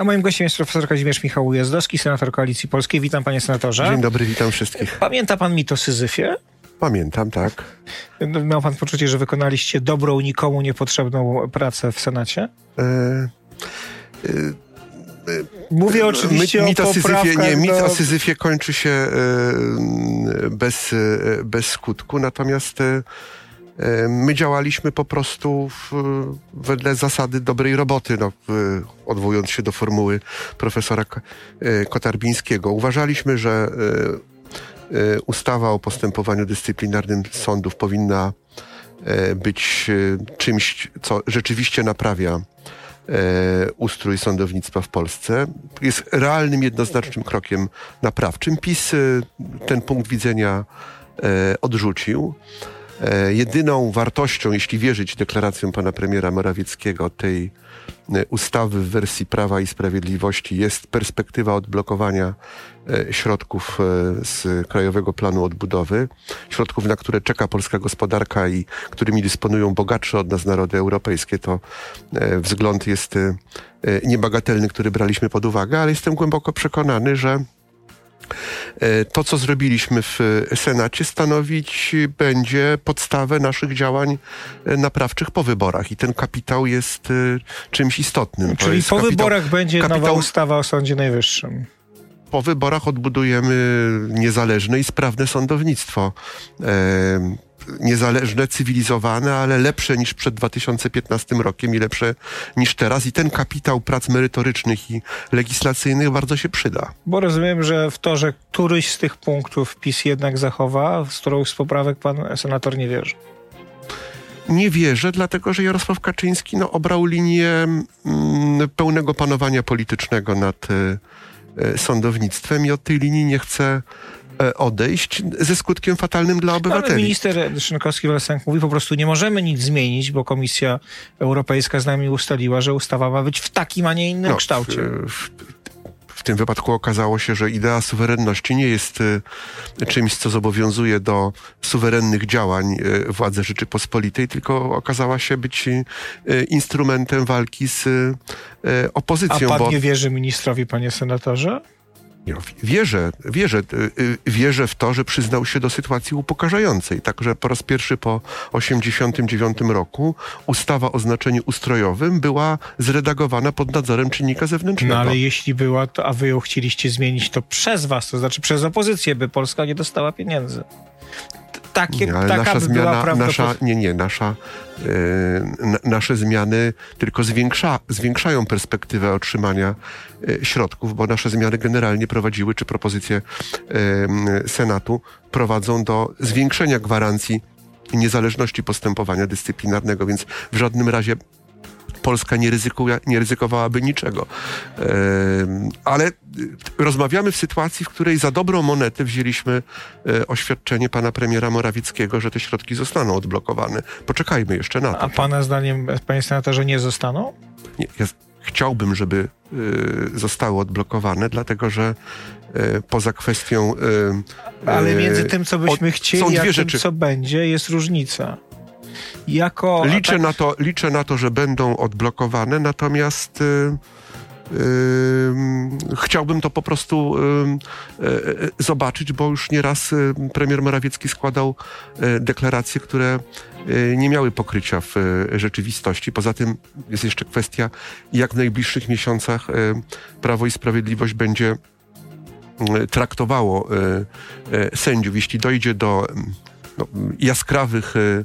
A moim gościem jest profesor Kazimierz Michał Ujazdowski, senator Koalicji Polskiej. Witam panie senatorze. Dzień dobry, witam wszystkich. Pamięta pan mit o Syzyfie? Pamiętam, tak. Miał pan poczucie, że wykonaliście dobrą, nikomu niepotrzebną pracę w Senacie? E, e, Mówię oczywiście mit, o Syzyfie, Nie, mit do... o Syzyfie kończy się e, bez, e, bez skutku, natomiast e, My działaliśmy po prostu w, wedle zasady dobrej roboty, no, odwołując się do formuły profesora Kotarbińskiego. Uważaliśmy, że ustawa o postępowaniu dyscyplinarnym sądów powinna być czymś, co rzeczywiście naprawia ustrój sądownictwa w Polsce. Jest realnym, jednoznacznym krokiem naprawczym. PiS ten punkt widzenia odrzucił. E, jedyną wartością, jeśli wierzyć deklaracjom pana premiera Morawieckiego, tej e, ustawy w wersji Prawa i Sprawiedliwości jest perspektywa odblokowania e, środków z Krajowego Planu Odbudowy, środków, na które czeka polska gospodarka i którymi dysponują bogatsze od nas narody europejskie. To wzgląd jest niebagatelny, który braliśmy pod uwagę, ale jestem głęboko przekonany, że to, co zrobiliśmy w Senacie, stanowić będzie podstawę naszych działań e, naprawczych po wyborach. I ten kapitał jest e, czymś istotnym. Czyli po kapitał, wyborach będzie kapitał... nowa ustawa o Sądzie Najwyższym po wyborach odbudujemy niezależne i sprawne sądownictwo niezależne, cywilizowane, ale lepsze niż przed 2015 rokiem i lepsze niż teraz. I ten kapitał prac merytorycznych i legislacyjnych bardzo się przyda. Bo rozumiem, że w to, że któryś z tych punktów PiS jednak zachowa, z którą z poprawek pan senator nie wierzy. Nie wierzę, dlatego że Jarosław Kaczyński no, obrał linię mm, pełnego panowania politycznego nad y, y, sądownictwem i od tej linii nie chce odejść ze skutkiem fatalnym dla obywateli. Ale minister Szynkowski-Welsenk mówi po prostu nie możemy nic zmienić, bo Komisja Europejska z nami ustaliła, że ustawa ma być w takim, a nie innym no, kształcie. W, w, w tym wypadku okazało się, że idea suwerenności nie jest y, czymś, co zobowiązuje do suwerennych działań y, władzy Rzeczypospolitej, tylko okazała się być y, instrumentem walki z opozycją. A pan bo... nie wierzy ministrowi, panie senatorze? Wierzę, wierzę, y, y, wierzę w to, że przyznał się do sytuacji upokarzającej. Także po raz pierwszy po 1989 roku ustawa o znaczeniu ustrojowym była zredagowana pod nadzorem czynnika zewnętrznego. No ale jeśli była, to, a wy ją chcieliście zmienić, to przez was, to znaczy przez opozycję, by Polska nie dostała pieniędzy takie, nie, ale taka nasza by zmiana, była nasza, Nie, nie, nasza, yy, nasze zmiany tylko zwiększa, zwiększają perspektywę otrzymania yy, środków, bo nasze zmiany generalnie prowadziły, czy propozycje yy, Senatu prowadzą do zwiększenia gwarancji niezależności postępowania dyscyplinarnego, więc w żadnym razie Polska nie, ryzykuje, nie ryzykowałaby niczego. Ale rozmawiamy w sytuacji, w której za dobrą monetę wzięliśmy e, oświadczenie pana premiera Morawieckiego, że te środki zostaną odblokowane. Poczekajmy jeszcze na to. A pana zdaniem, panie senatorze, nie zostaną? Nie, ja chciałbym, żeby y, zostały odblokowane, dlatego że y, poza kwestią. Y, Ale między tym, co byśmy chcieli, a tym, rzeczy. co będzie, jest różnica jako... Liczę, tak... na to, liczę na to, że będą odblokowane, natomiast... Yy, Yy, chciałbym to po prostu yy, yy, zobaczyć, bo już nieraz premier Morawiecki składał deklaracje, które nie miały pokrycia w rzeczywistości. Poza tym jest jeszcze kwestia, jak w najbliższych miesiącach Prawo i Sprawiedliwość będzie traktowało sędziów. Jeśli dojdzie do no, jaskrawych e,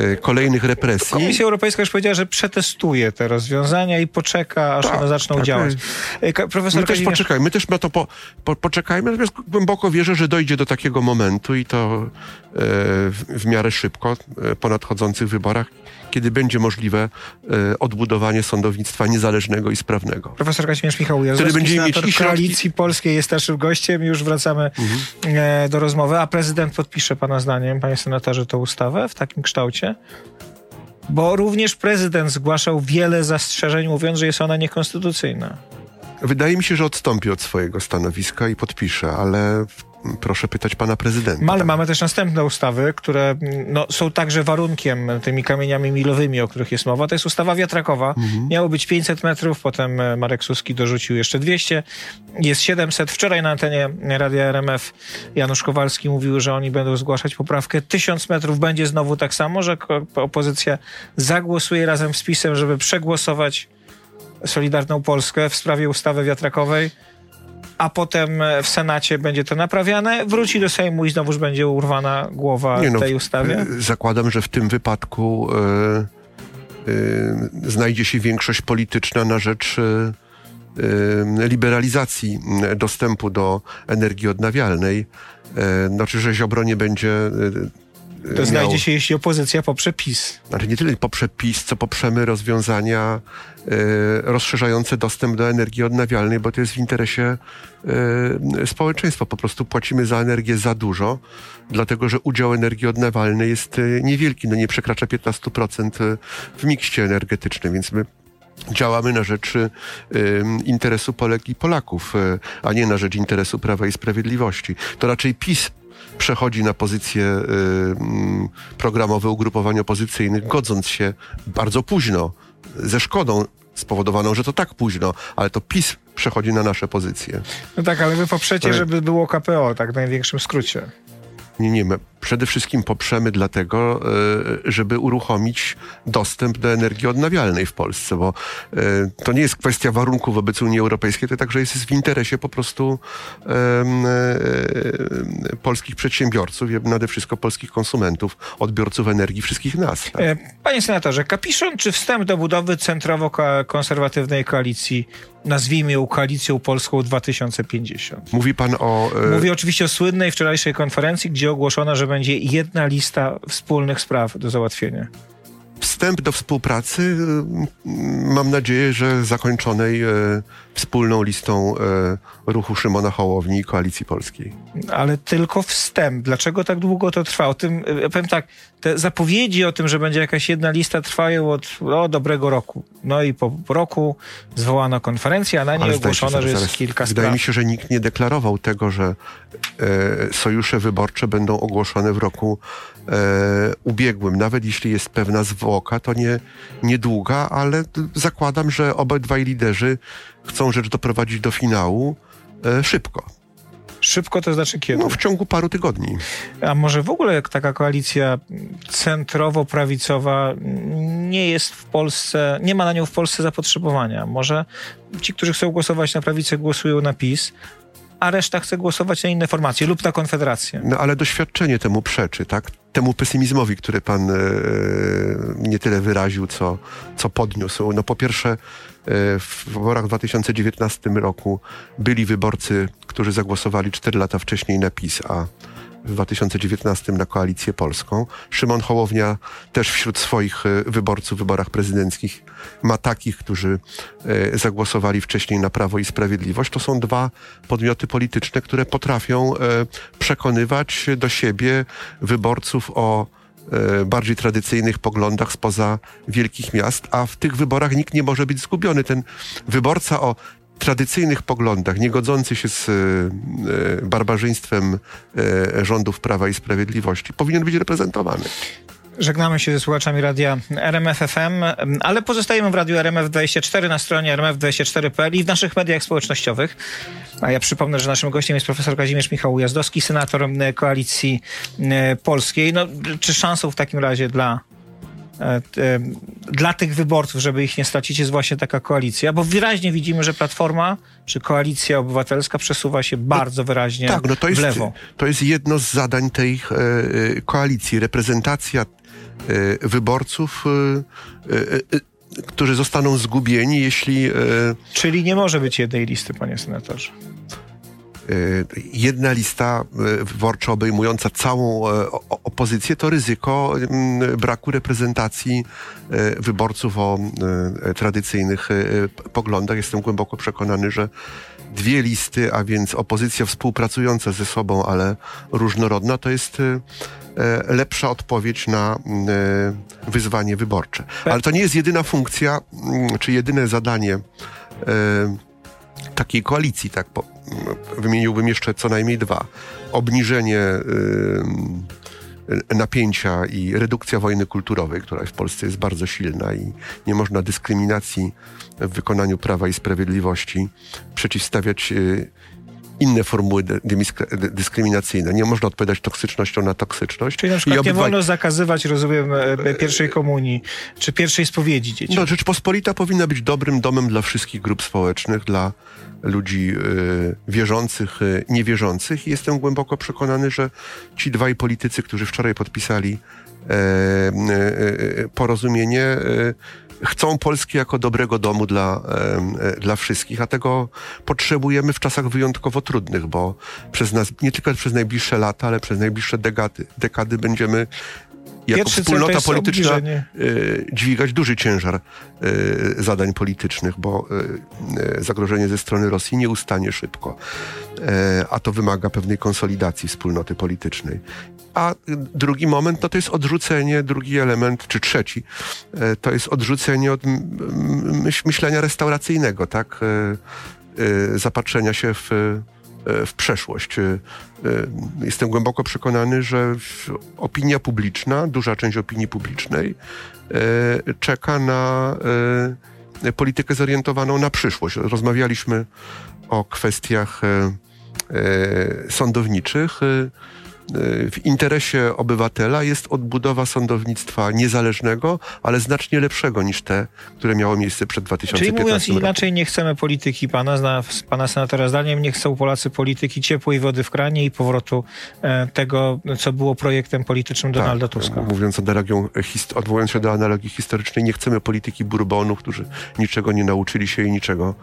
e, kolejnych represji. Komisja Europejska już powiedziała, że przetestuje te rozwiązania i poczeka, aż tak, one zaczną tak, działać. E, profesor my też poczekajmy, my też na to po, po, poczekajmy, natomiast głęboko wierzę, że dojdzie do takiego momentu i to w, w miarę szybko po nadchodzących wyborach kiedy będzie możliwe odbudowanie sądownictwa niezależnego i sprawnego. Profesor Kazimierz Michał Jazowski, który będzie mieć Koalicji Polskiej jest naszym gościem. Już wracamy mhm. do rozmowy. A prezydent podpisze pana zdaniem, panie senatorze, tę ustawę w takim kształcie? Bo również prezydent zgłaszał wiele zastrzeżeń, mówiąc, że jest ona niekonstytucyjna. Wydaje mi się, że odstąpi od swojego stanowiska i podpisze, ale proszę pytać pana prezydenta. Ale mamy też następne ustawy, które no, są także warunkiem tymi kamieniami milowymi, o których jest mowa. To jest ustawa wiatrakowa. Mhm. Miało być 500 metrów, potem e, Marek Suski dorzucił jeszcze 200. Jest 700. Wczoraj na antenie Radia RMF Janusz Kowalski mówił, że oni będą zgłaszać poprawkę. 1000 metrów będzie znowu tak samo, że opozycja zagłosuje razem z PiSem, żeby przegłosować Solidarną Polskę w sprawie ustawy wiatrakowej a potem w Senacie będzie to naprawiane, wróci do Sejmu i znowuż będzie urwana głowa no, tej ustawie? Zakładam, że w tym wypadku y, y, znajdzie się większość polityczna na rzecz y, liberalizacji dostępu do energii odnawialnej. Znaczy, że Ziobro nie będzie to miał... znajdzie się, jeśli opozycja poprze PiS. Znaczy nie tyle poprze PiS, co poprzemy rozwiązania y, rozszerzające dostęp do energii odnawialnej, bo to jest w interesie y, społeczeństwa. Po prostu płacimy za energię za dużo, dlatego że udział energii odnawialnej jest y, niewielki, no nie przekracza 15% w mikście energetycznym, więc my działamy na rzecz y, interesu Polek i Polaków, y, a nie na rzecz interesu Prawa i Sprawiedliwości. To raczej PiS przechodzi na pozycje y, mm, programowe ugrupowań opozycyjnych, godząc się bardzo późno, ze szkodą spowodowaną, że to tak późno, ale to PiS przechodzi na nasze pozycje. No tak, ale wy poprzecie, żeby było KPO, tak w największym skrócie. Nie, nie, przede wszystkim poprzemy dlatego, e, żeby uruchomić dostęp do energii odnawialnej w Polsce, bo e, to nie jest kwestia warunków wobec Unii Europejskiej, to także jest w interesie po prostu e, polskich przedsiębiorców nade wszystko polskich konsumentów, odbiorców energii, wszystkich nas. Tak? Panie senatorze, kapiszon czy wstęp do budowy centrowo-konserwatywnej koalicji nazwijmy ją Koalicją Polską 2050. Mówi pan o... E... Mówi oczywiście o słynnej wczorajszej konferencji, gdzie ogłoszono, że będzie jedna lista wspólnych spraw do załatwienia. Wstęp do współpracy, y, mam nadzieję, że zakończonej e, wspólną listą e, ruchu Szymona Hołowni i Koalicji Polskiej. Ale tylko wstęp. Dlaczego tak długo to trwa? O tym, e, powiem tak, te zapowiedzi o tym, że będzie jakaś jedna lista trwają od dobrego roku. No i po roku zwołano konferencję, a na niej ogłoszono, że jest kilka Wydaje spraw. mi się, że nikt nie deklarował tego, że e, sojusze wyborcze będą ogłoszone w roku ubiegłym. Nawet jeśli jest pewna zwłoka, to nie niedługa, ale zakładam, że obydwaj liderzy chcą rzecz doprowadzić do finału e, szybko. Szybko to znaczy kiedy? No, w ciągu paru tygodni. A może w ogóle taka koalicja centrowo-prawicowa nie jest w Polsce, nie ma na nią w Polsce zapotrzebowania. Może ci, którzy chcą głosować na prawicę, głosują na PiS, a reszta chce głosować na inne formacje lub na Konfederację. No ale doświadczenie temu przeczy, tak? Temu pesymizmowi, który pan e, nie tyle wyraził, co, co podniósł. No po pierwsze, e, w wyborach w 2019 roku byli wyborcy, którzy zagłosowali 4 lata wcześniej na PiS, a w 2019 na Koalicję Polską. Szymon Hołownia też wśród swoich e, wyborców w wyborach prezydenckich ma takich, którzy e, zagłosowali wcześniej na Prawo i Sprawiedliwość. To są dwa podmioty polityczne, które potrafią e, przekonywać do siebie wyborców o bardziej tradycyjnych poglądach spoza wielkich miast, a w tych wyborach nikt nie może być zgubiony. Ten wyborca o tradycyjnych poglądach, niegodzący się z e, barbarzyństwem e, rządów Prawa i Sprawiedliwości, powinien być reprezentowany. Żegnamy się ze słuchaczami radia RMF FM, ale pozostajemy w radiu RMF24 na stronie rmf24.pl i w naszych mediach społecznościowych. A ja przypomnę, że naszym gościem jest profesor Kazimierz Michał Ujazdowski, senator Koalicji e, Polskiej. No, czy szansą w takim razie dla E, e, dla tych wyborców, żeby ich nie stracić, jest właśnie taka koalicja, bo wyraźnie widzimy, że Platforma czy Koalicja Obywatelska przesuwa się bardzo wyraźnie tak, no to jest, w lewo. To jest jedno z zadań tej e, koalicji. Reprezentacja e, wyborców, e, e, którzy zostaną zgubieni, jeśli... Czyli nie może być jednej listy, panie senatorze. Y, jedna lista y, wyborcza obejmująca całą e, opozycję, to ryzyko mm, braku reprezentacji e, wyborców o e, tradycyjnych poglądach. Jestem głęboko przekonany, że dwie listy, a więc opozycja współpracująca ze sobą, ale różnorodna, to jest lepsza odpowiedź na wyzwanie wyborcze. Ale to nie jest jedyna funkcja, mm, czy jedyne zadanie takiej Koalicji, tak? Po, wymieniłbym jeszcze co najmniej dwa. Obniżenie napięcia i redukcja wojny kulturowej, która w Polsce jest bardzo silna i nie można dyskryminacji w wykonaniu prawa i sprawiedliwości przeciwstawiać inne formuły dyskryminacyjne. Nie można odpowiadać toksycznością na toksyczność. Czyli na przykład nie wolno zakazywać, rozumiem, e, e, pierwszej komunii, czy pierwszej spowiedzi dzieci. No, Rzeczpospolita powinna być dobrym domem dla wszystkich grup społecznych, dla ludzi y, wierzących, y, niewierzących i jestem głęboko przekonany, że ci dwaj politycy, którzy wczoraj podpisali e, porozumienie, chcą Polski jako dobrego domu dla, e, dla wszystkich, a tego potrzebujemy w czasach wyjątkowo trudnych, bo przez nas, nie tylko przez najbliższe lata, ale przez najbliższe dekady, dekady będziemy jako Pierwszy wspólnota polityczna y, dźwigać duży ciężar y, zadań politycznych, bo y, zagrożenie ze strony Rosji nie ustanie szybko, a to wymaga pewnej konsolidacji wspólnoty politycznej. A drugi moment no to jest odrzucenie, drugi element, czy trzeci, to jest odrzucenie od myślenia restauracyjnego, tak? Zapatrzenia się w w przeszłość. E, e, jestem głęboko przekonany, że opinia publiczna, duża część opinii publicznej e, czeka na politykę zorientowaną na przyszłość. Rozmawialiśmy o kwestiach sądowniczych w interesie obywatela jest odbudowa sądownictwa niezależnego, ale znacznie lepszego niż te, które miało miejsce przed 2015 Czyli mówiąc roku. inaczej, nie chcemy polityki pana, pana senatora zdaniem, nie chcą Polacy polityki ciepłej wody w kranie i powrotu e, tego, co było projektem politycznym tak, Donalda tak, Tuska. Mówiąc analogią, odwołując się do analogii historycznej, nie chcemy polityki Bourbonów, którzy niczego nie nauczyli się i niczego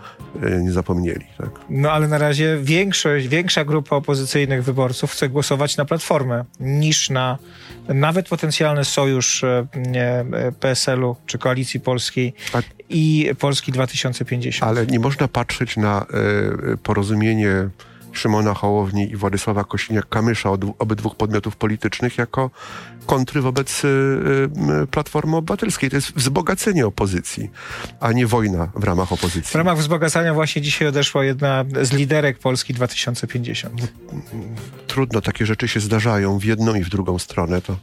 e, nie zapomnieli. Tak? No ale na razie większość, większa grupa opozycyjnych wyborców chce głosować na Platformę niż na nawet potencjalny sojusz e, PSL-u czy Koalicji Polskiej tak. i Polski 2050. Ale nie można patrzeć na y, porozumienie Szymona Hołowni i Władysława Kosiniak-Kamysza od obydwu podmiotów politycznych jako kontry wobec y, y, Platformy Obywatelskiej. To jest wzbogacenie opozycji, a nie wojna w ramach opozycji. W ramach wzbogacania właśnie dzisiaj odeszła jedna z liderek Polski 2050. Trudno, takie rzeczy się zdarzają w jedną i w drugą stronę. To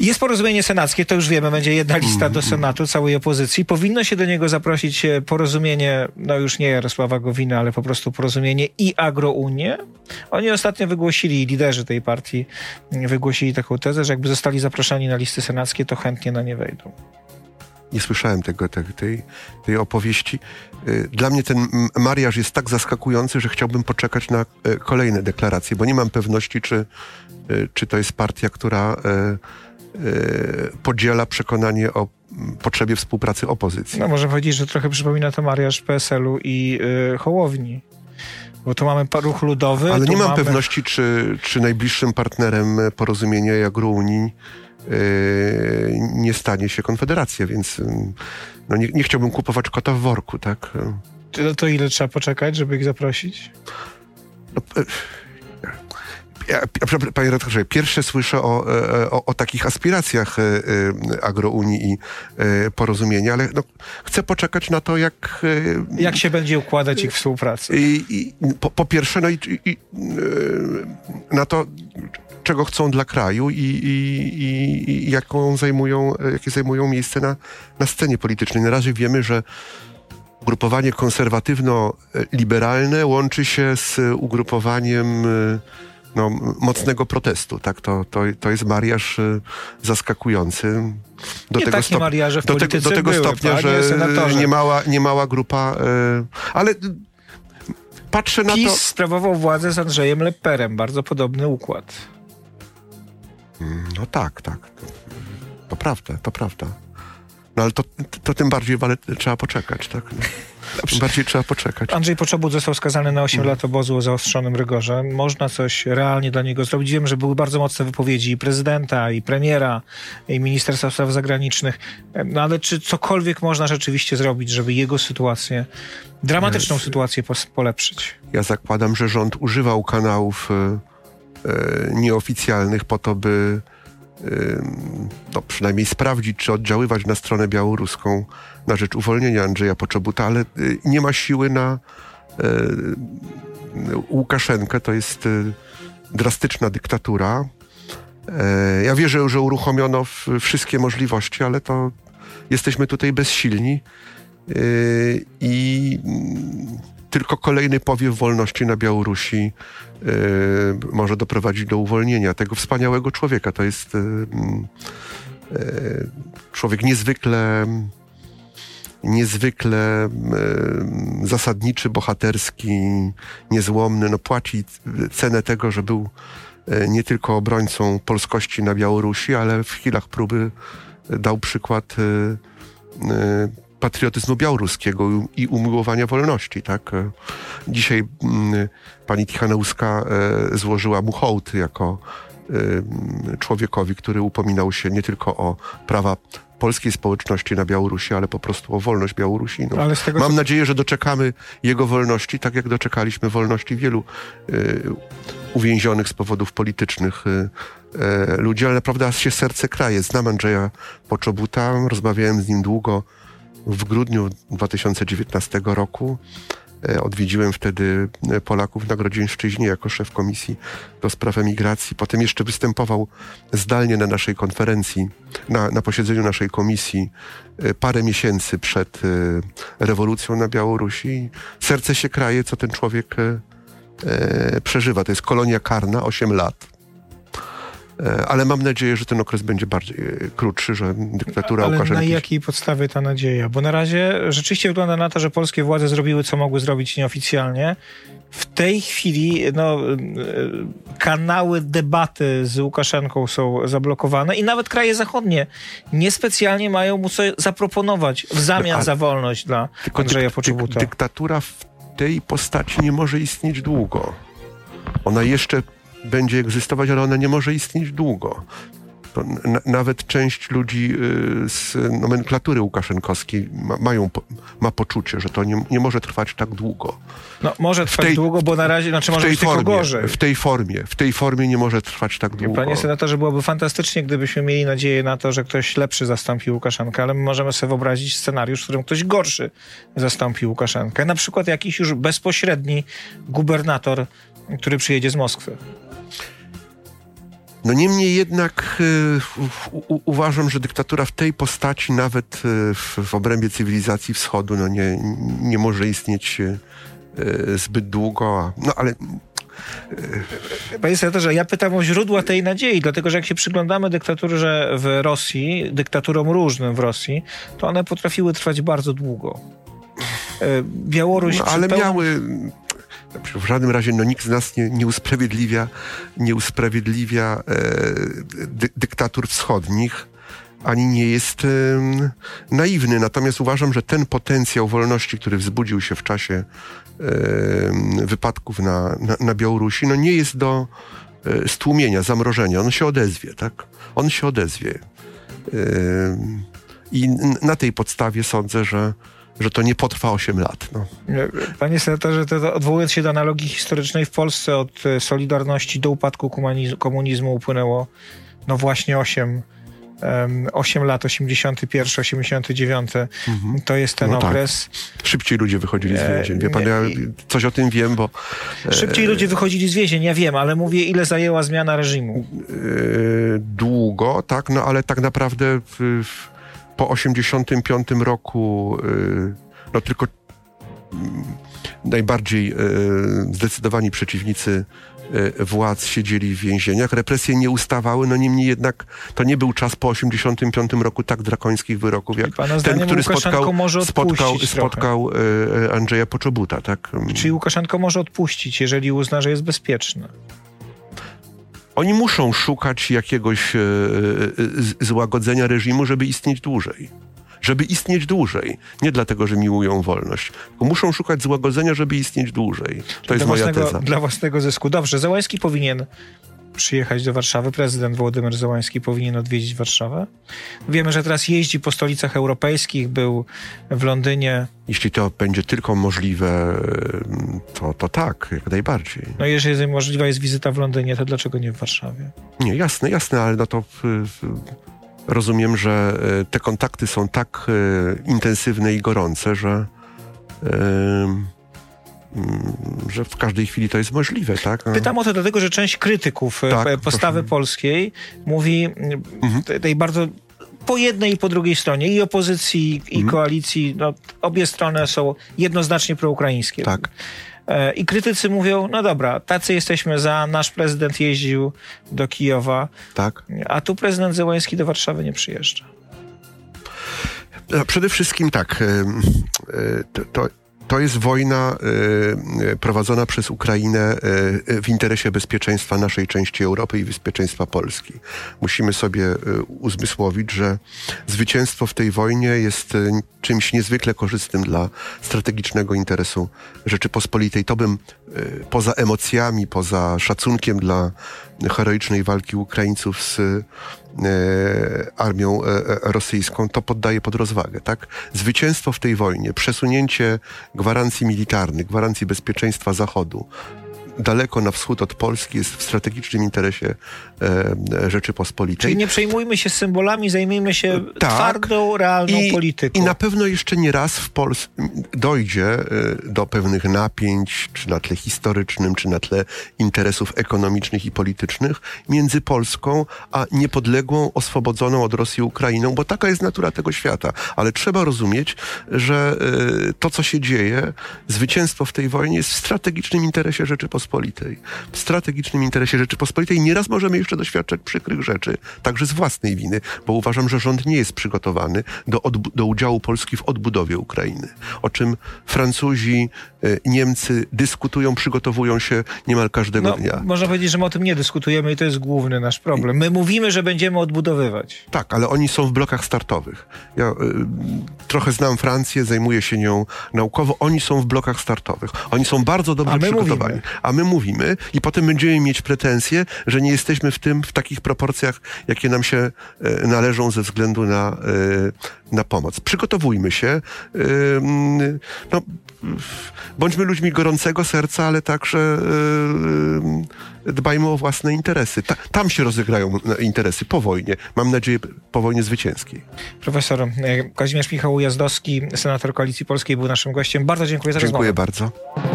jest porozumienie senackie, to już wiemy, będzie jedna lista do Senatu całej opozycji. Powinno się do niego zaprosić e, porozumienie, no już nie Jarosława Gowina, ale po prostu porozumienie i Agrounię. Oni ostatnio wygłosili, liderzy tej partii wygłosili taką tezę, że jakby zostali zaproszeni na listy senackie, to chętnie na nie wejdą nie słyszałem tego, tej, tej opowieści. E, dla mnie ten mariaż jest tak zaskakujący, że chciałbym poczekać na e, kolejne deklaracje, bo nie mam pewności, czy, czy to jest partia, która podziela przekonanie o potrzebie współpracy opozycji. No może powiedzieć, że trochę przypomina to mariaż PSL-u i yy, Hołowni. Bo tu mamy ruch ludowy. Ale nie mam mamy... pewności, czy, czy najbliższym partnerem porozumienia jak Unii yy, nie stanie się Konfederacja, więc yy, no nie, nie, chciałbym kupować kota w worku, tak? To, to ile trzeba poczekać, żeby ich zaprosić? No, ja, panie redaktorze, pierwsze słyszę o, e, o, o takich aspiracjach e, e, agrounii i porozumienia, ale no, chcę poczekać na to, jak... Jak się będzie układać ich współpraca? I, i po, po, pierwsze, no i, i, na to, czego chcą dla kraju i, i, i jaką zajmują, jakie zajmują miejsce na, na scenie politycznej. Na razie wiemy, że ugrupowanie konserwatywno-liberalne łączy się z ugrupowaniem no, mocnego protestu. Tak? To, to, to jest mariaż y, zaskakujący. Do nie tego, stop... do, tego, do tego były, stopnia, że niemała, niemała grupa, y, ale patrzę na PiS to... PiS sprawował władzę z Andrzejem Leperem. Bardzo podobny układ. No tak, tak. To prawda, to prawda. No ale to, to tym bardziej ale trzeba poczekać, tak? No. Bardziej trzeba poczekać. Andrzej Poczobut został skazany na 8 mm. lat obozu o zaostrzonym rygorze. Można coś realnie dla niego zrobić. Wiem, że były bardzo mocne wypowiedzi i prezydenta, i premiera, i Ministerstwa Spraw Zagranicznych. No ale czy cokolwiek można rzeczywiście zrobić, żeby jego sytuację, dramatyczną Jest. sytuację polepszyć? Ja zakładam, że rząd używał kanałów e, e, nieoficjalnych po to, by no, przynajmniej sprawdzić, czy oddziaływać na stronę białoruską na rzecz uwolnienia Andrzeja Poczobuta, ale nie ma siły na Łukaszenkę. To jest drastyczna dyktatura. Ja wierzę, że uruchomiono wszystkie możliwości, ale to jesteśmy tutaj bezsilni i tylko kolejny powiew wolności na Białorusi yy, może doprowadzić do uwolnienia tego wspaniałego człowieka. To jest yy, człowiek niezwykle niezwykle zasadniczy, bohaterski, niezłomny. No, płaci cenę tego, że był nie tylko obrońcą polskości na Białorusi, ale w chwilach próby dał przykład patriotyzmu białoruskiego i umiłowania wolności. Tak? E, dzisiaj mm, pani Tichaneuska e, złożyła mu hołd jako e, człowiekowi, który upominał się nie tylko o prawa polskiej społeczności na Białorusi, ale po prostu o wolność Białorusinów. Ale tego, Mam co... nadzieję, że doczekamy jego wolności, tak jak doczekaliśmy wolności wielu y, uwięzionych z powodów politycznych y, y, ludzi, ale naprawdę aż się serce kraje. Znam Andrzeja Poczobuta, rozmawiałem z nim długo w grudniu 2019 roku odwiedziłem wtedy e, Polaków na Grodzieńszczyźnie jako szef komisji do spraw emigracji. Potem jeszcze występował zdalnie na naszej konferencji, na, na posiedzeniu naszej komisji e, parę miesięcy przed rewolucją na Białorusi. Serce się kraje, co ten człowiek przeżywa. To jest kolonia karna, 8 lat E, ale mam nadzieję, że ten okres będzie bardziej e, krótszy, że dyktatura ale Łukaszenki... na jakiej podstawie ta nadzieja? Bo na razie rzeczywiście wygląda na to, że polskie władze zrobiły, co mogły zrobić nieoficjalnie. W tej chwili no, e, kanały debaty z Łukaszenką są zablokowane i nawet kraje zachodnie niespecjalnie mają mu coś zaproponować w zamian za wolność dla Andrzeja Poczobuta. Dyktatura w tej postaci nie może istnieć długo. Ona jeszcze będzie egzystować, ale ona nie może istnieć długo. Na, nawet część ludzi y, z nomenklatury łukaszenkowskiej ma, mają, ma poczucie, że to nie, nie może trwać tak długo. No, może trwać tej, długo, bo na razie, znaczy może być formie, gorzej. W tej formie, w tej formie nie może trwać tak długo. Panie senatorze, byłoby fantastycznie, gdybyśmy mieli nadzieję na to, że ktoś lepszy zastąpi Łukaszenkę, ale my możemy sobie wyobrazić scenariusz, w którym ktoś gorszy zastąpi Łukaszenkę. Na przykład jakiś już bezpośredni gubernator, który przyjedzie z Moskwy. No niemniej jednak y, u, uważam, że dyktatura w tej postaci, nawet y, w, w obrębie cywilizacji wschodu, no nie, nie może istnieć y, zbyt długo. No ale Panie senatorze, ja pytam o źródła tej nadziei, dlatego że jak się przyglądamy dyktaturze w Rosji, dyktaturom różnym w Rosji, to one potrafiły trwać bardzo długo. Białoruś... No, ale miały w żadnym razie no, nikt z nas nie, nie usprawiedliwia, nie usprawiedliwia e, dy, dyktatur wschodnich ani nie jest e, naiwny. Natomiast uważam, że ten potencjał wolności, który wzbudził się w czasie wypadków na, na, na, Białorusi, no nie jest do e, stłumienia, zamrożenia. On się odezwie, tak? On się odezwie. I na tej podstawie sądzę, że że to nie potrwa 8 lat. No. Panie senatorze, to odwołując się do analogii historycznej, w Polsce od e, Solidarności do upadku komunizmu upłynęło no właśnie 8 8 lat, 81, 89, mhm. to jest ten no tak. okres. Tak. Szybciej ludzie wychodzili z więzień. Wie pan, ja coś o tym wiem, bo... E, Szybciej ludzie wychodzili z więzień, ja wiem, ale mówię, ile zajęła zmiana reżimu. E, długo, tak, no ale tak naprawdę w, w po 85 roku y, no tylko mm, najbardziej y, zdecydowani przeciwnicy y, władz siedzieli w więzieniach. Represje nie ustawały, no niemniej jednak to nie był czas po 85 roku tak drakońskich wyroków, jak ten, który spotkał, spotkał, spotkał Andrzeja Poczobuta. Tak? Czyli Łukaszenko może odpuścić, jeżeli uzna, że jest bezpieczny oni muszą szukać jakiegoś e, e, złagodzenia reżimu, żeby istnieć dłużej. Żeby istnieć dłużej. Nie dlatego, że miłują wolność. Muszą szukać złagodzenia, żeby istnieć dłużej. To jest moja własnego, teza. Dla własnego zysku. Dobrze, Załański powinien przyjechać do Warszawy. Prezydent Władimir Załański powinien odwiedzić Warszawę. Wiemy, że teraz jeździ po stolicach europejskich, był w Londynie. Jeśli to będzie tylko możliwe, to, to tak, jak najbardziej. No jeżeli możliwa jest wizyta w Londynie, to dlaczego nie w Warszawie? Nie, jasne, jasne, ale no to... Rozumiem, że e, te kontakty są tak e, intensywne i gorące, że Mm, że w każdej chwili to jest możliwe, tak? Pytam o to dlatego, że część krytyków e, tak, postawy proszę. polskiej mówi mhm. tej bardzo po jednej i po drugiej stronie, i opozycji, i mhm. koalicji, no, obie strony są jednoznacznie proukraińskie. Tak. E, I krytycy mówią, no dobra, tacy jesteśmy za, nasz prezydent jeździł do Kijowa, tak. a tu prezydent Zełański do Warszawy nie przyjeżdża. Przede wszystkim tak, e, to, to to jest wojna y, prowadzona przez Ukrainę y, w interesie bezpieczeństwa naszej części Europy i bezpieczeństwa Polski. Musimy sobie uzmysłowić, że zwycięstwo w tej wojnie jest czymś niezwykle korzystnym dla strategicznego interesu Rzeczypospolitej. To bym poza emocjami, poza szacunkiem dla heroicznej walki Ukraińców z E, armią e, e, rosyjską, to poddaje pod rozwagę. Tak? Zwycięstwo w tej wojnie, przesunięcie gwarancji militarnych, gwarancji bezpieczeństwa Zachodu, daleko na wschód od Polski jest w strategicznym interesie e, Rzeczypospolitej. Czyli nie przejmujmy się symbolami, zajmijmy się tak. twardą, realną I, polityką. I na pewno jeszcze nie raz w Polsce dojdzie e, do pewnych napięć, czy na tle historycznym, czy na tle interesów ekonomicznych i politycznych między Polską a niepodległą, oswobodzoną od Rosji Ukrainą, bo taka jest natura tego świata. Ale trzeba rozumieć, że e, to, co się dzieje, zwycięstwo w tej wojnie jest w strategicznym interesie Rzeczypospolitej Rzeczypospolitej, w strategicznym interesie Rzeczypospolitej. Nieraz możemy jeszcze doświadczać przykrych rzeczy, także z własnej winy, bo uważam, że rząd nie jest przygotowany do, do udziału Polski w odbudowie Ukrainy, o czym Francuzi, Niemcy dyskutują, przygotowują się niemal każdego no, dnia. Można powiedzieć, że my o tym nie dyskutujemy i to jest główny nasz problem. My mówimy, że będziemy odbudowywać. Tak, ale oni są w blokach startowych. Ja y, trochę znam Francję, zajmuję się nią naukowo. Oni są w blokach startowych. Oni są bardzo dobrze przygotowani. Mówimy. A my mówimy i potem będziemy mieć pretensje, że nie jesteśmy w tym, w takich proporcjach, jakie nam się e, należą ze względu na, e, na pomoc. Przygotowujmy się. E, no, bądźmy ludźmi gorącego serca, ale także dbajmy o własne interesy. Ta, tam się rozegrają interesy po wojnie. Mam nadzieję, po wojnie zwycięskiej. Profesor Kazimierz Michał Jazdowski, senator Koalicji Polskiej, był naszym gościem. Bardzo dziękuję za dziękuję rozmowę. Dziękuję bardzo.